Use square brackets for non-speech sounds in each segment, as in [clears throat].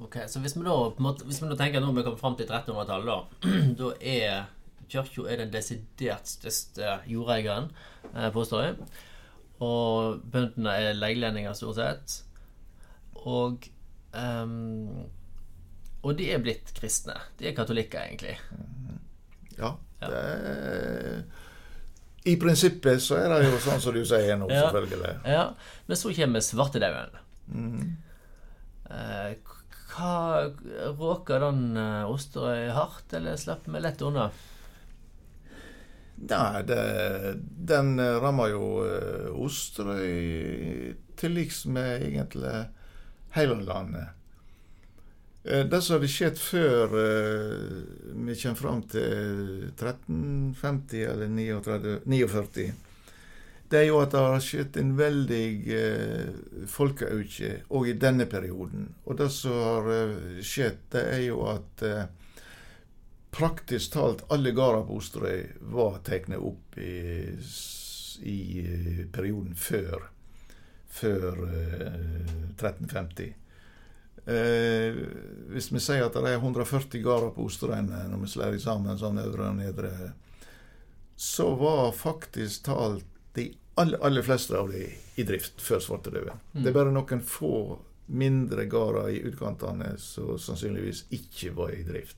Ok, Så hvis vi da, måte, hvis vi da tenker nå vi kommer fram til 1300-tallet, da, [clears throat] da er kirka den desidert største jordeieren, eh, påstår jeg. Og bøndene er legelendinger, stort sett. Og um, Og de er blitt kristne. De er katolikker, egentlig. Ja. Det er, I prinsippet så er det jo sånn som du sier nå, Ja. selvfølgelig. Ja, Men så kommer svartedauden. Eh, hva Råker den eh, Osterøy hardt, eller slapp vi lett unna? Nei, det, den rammer jo eh, Osterøy til liks med egentlig hele landet. Eh, Det som hadde skjedd før vi kommer fram til 1350 eller 39, 49, det er jo at det har skjedd en veldig eh, folkeauke òg i denne perioden. Og det som har eh, skjedd, det er jo at eh, praktisk talt alle gårder på Osterøy var tatt opp i, i eh, perioden før, før eh, 1350. Eh, hvis vi sier at det er 140 gårder på Osterøyene, når vi slår sammen sånn øvre og nedre, så var faktisk talt de aller, aller fleste av de i drift før svartedauden. Det er bare noen få mindre gårder i utkantene som sannsynligvis ikke var i drift.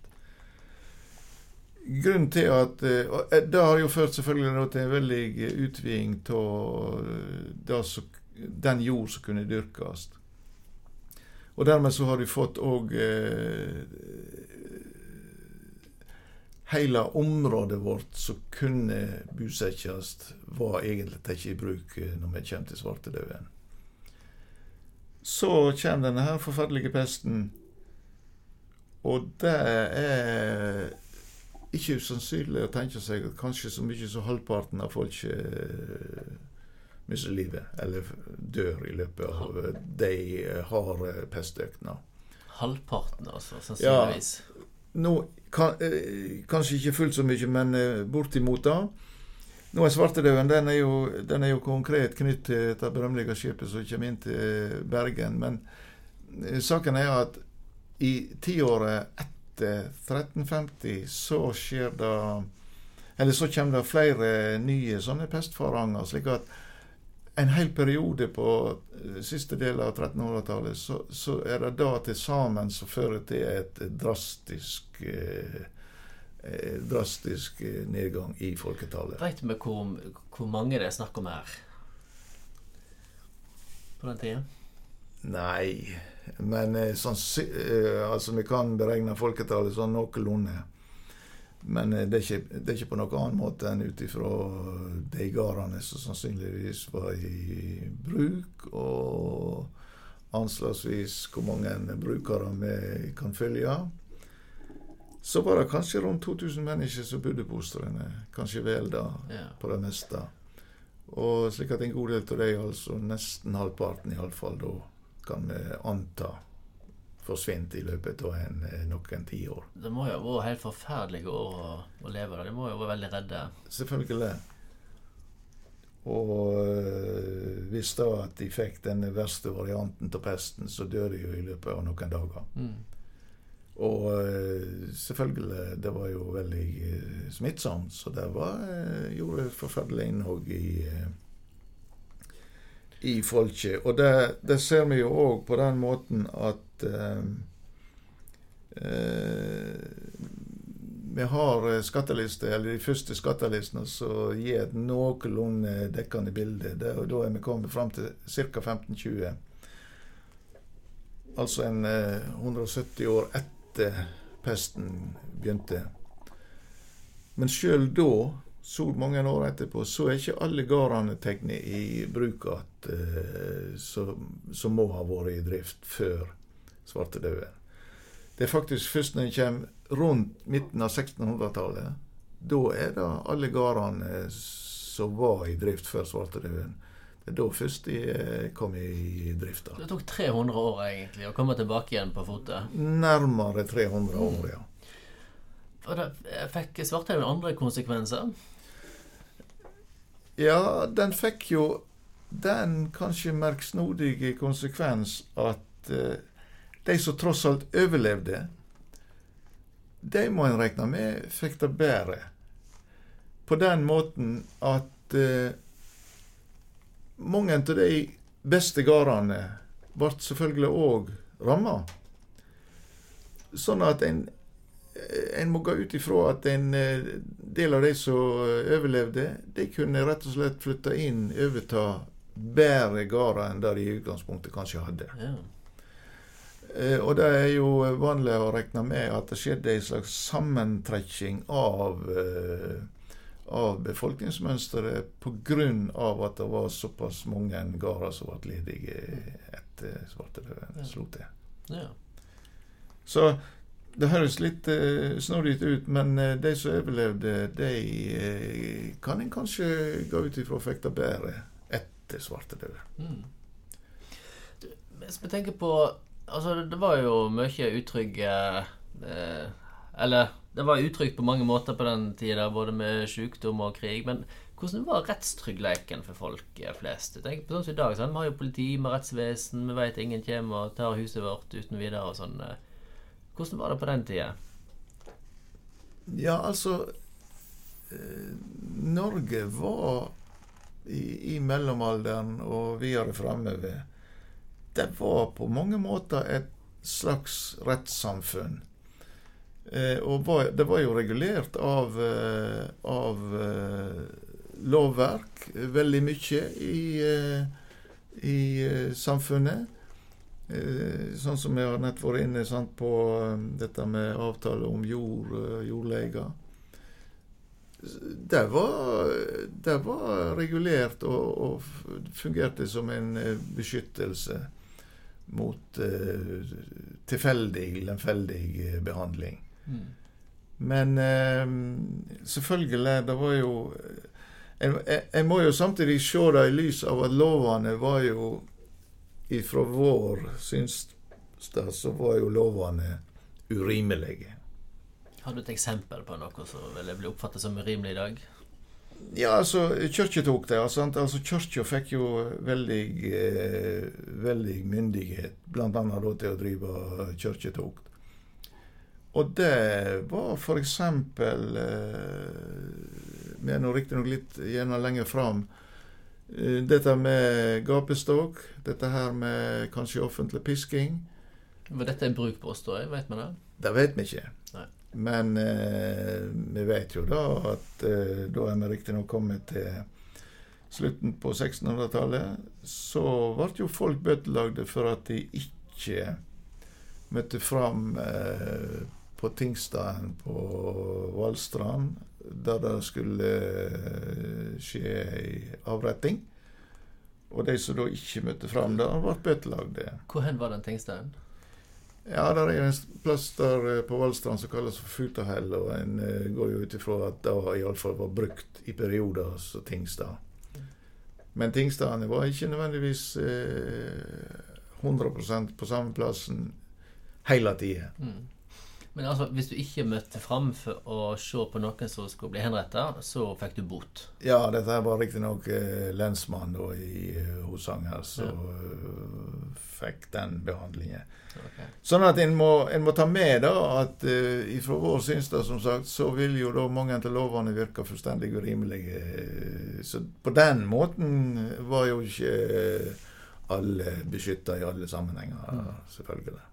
Grunnen til at eh, og, eh, Det har jo ført selvfølgelig til en veldig eh, utviding av den jord som kunne dyrkes. Og dermed så har du fått òg eh, Hele området vårt som kunne bosettes, var egentlig tatt i bruk eh, når vi kommer til svartedauden. Så kommer denne her forferdelige pesten, og det er ikke usannsynlig å tenke seg at kanskje så mye som halvparten av folk eh, mister livet, eller dør i løpet av de harde pestøkene. Halvparten, altså, sannsynligvis. Nå, kan, eh, kanskje ikke fullt så mye, men eh, bortimot da. Nå er svartedauden den, er jo, den er jo konkret knyttet til dette berømmelige skipet som kommer inn til Bergen. Men eh, saken er at i tiåret etter 1350 så skjer det Eller så kommer det flere nye sånne pestfaranger. slik at en hel periode på eh, siste del av 1300-tallet, så, så er det da til sammen som fører til et drastisk eh, eh, drastisk eh, nedgang i folketallet. Veit vi hvor, hvor mange det er snakk om her? På den tida? Nei, men sånn, eh, altså vi kan beregne folketallet sånn noenlunde. Men eh, det er, ikke, det er ikke på noen annen måte enn ut ifra de gårdene som sannsynligvis var i bruk, og anslagsvis hvor mange brukere vi kan følge. Så var det kanskje rundt 2000 mennesker som bodde på Osterøyene. Kanskje vel da, Ja. på det meste. Og slik at en god del av dem, altså nesten halvparten iallfall, da kan vi anta forsvant i løpet av en, eh, noen tiår. Det må jo ha vært helt forferdelige år å, å leve der. De må jo ha vært veldig redde. Selvfølgelig. Og øh, hvis da at de fikk den verste varianten av pesten, så dør de jo i løpet av noen dager. Mm. Og øh, selvfølgelig, det var jo veldig øh, smittsomt, så det var, gjorde forferdelig innhogg i, i folket. Og det, det ser vi jo òg på den måten at eh, eh, vi har eh, skattelister, eller de første skattelistene som gir et noenlunde dekkende bilde. Det, og da er vi kommet fram til ca. 1520. Altså en eh, 170 år etter pesten begynte. Men sjøl da, så mange år etterpå, så er ikke alle gårdene tatt i bruk igjen som, som må ha vært i drift før svartedauden. Det er faktisk først når en kommer rundt midten av 1600-tallet, da er det alle gårdene som var i drift før svartedauden. Det er da først de eh, kom i drift. Det tok 300 år egentlig å komme tilbake igjen på fote. Nærmere 300 år, ja. Fikk svartedauden andre konsekvenser. Ja, den fikk jo den kanskje merksnodige konsekvens at eh, de som tross alt overlevde, de må en regne med fikk det bedre. På den måten at eh, mange av de beste gårdene ble selvfølgelig òg ramma. Sånn at en, en må gå ut ifra at en eh, del av de som overlevde, de kunne rett og slett flytte inn, overta bedre gårder enn det de i utgangspunktet kanskje hadde. Ja. Eh, Og det er jo vanlig å regne med at det skjedde en slags sammentrekking av, eh, av befolkningsmønsteret pga. at det var såpass mange gårder som ble ledige etter svartedauden slo til. ja. Så det høres litt uh, snodig ut, men uh, de som overlevde, de uh, kan en kanskje gå ut ifra det bedre etter svartedauden. Mm. Hvis vi tenker på Altså, det var jo mye utrygge uh, Eller det var utrygt på mange måter på den tida, både med sykdom og krig. Men hvordan var rettstryggheten for folk flest? Tenk på sånn som i dag, sånn, Vi har jo politi med rettsvesen, vi vet ingen kommer og tar huset vårt uten videre og sånn. eh. Hvordan var det på den tida? Ja, altså eh, Norge var i, i mellomalderen og videre framover Det var på mange måter et slags rettssamfunn. Eh, og var, det var jo regulert av, eh, av eh, lovverk veldig mye i, i samfunnet. Eh, sånn som vi har nett vært inne sant, på eh, dette med avtale om jord, jordleie. jordleger. Det var, det var regulert og, og fungerte som en eh, beskyttelse mot eh, tilfeldig, lemfeldig eh, behandling. Mm. Men eh, selvfølgelig, det var jo en, en må jo samtidig se det i lys av at lovene var jo Ifra vår synsstad så var jo lovene urimelige. Har du et eksempel på noe som ville bli oppfattet som urimelig i dag? Ja, altså, kirka tok det. Sant? Altså, Kirka fikk jo veldig, eh, veldig myndighet, bl.a. til å drive kirketokt. Og det var eksempel eh, Vi er nå riktignok litt gjerne lenger fram. Eh, dette med gapestokk, dette her med kanskje offentlig pisking. Var dette en bruk på oss da? Vet man det? Det vet vi ikke. Nei. Men eh, vi vet jo da at eh, da er vi riktignok kommet til slutten på 1600-tallet. Så ble jo folk bøtelagde for at de ikke møtte fram eh, på tingstaden på Valstrand, der det skulle eh, skje ei avretting. Og de som da ikke møtte fram der, ble bøtelagde. Hvor hen var den tingsteinen? Ja, det er en plass der eh, på Valstrand som kalles for Futahell, og en eh, går jo ut ifra at det iallfall var brukt i perioder som Tingstad. Men tingstadene var ikke nødvendigvis eh, 100% på samme plassen hele tida. Mm. Men altså, hvis du ikke møtte fram for å se på noen som skulle bli henretta, så fikk du bot. Ja, dette var riktignok eh, lensmannen da i eh, Hosanger som ja. fikk den behandlingen. Okay. Sånn at en må, en må ta med da at eh, ifra vår synsdag, som sagt, så vil jo da mange av lovene virke fullstendig urimelige. Så på den måten var jo ikke alle beskytta i alle sammenhenger, selvfølgelig.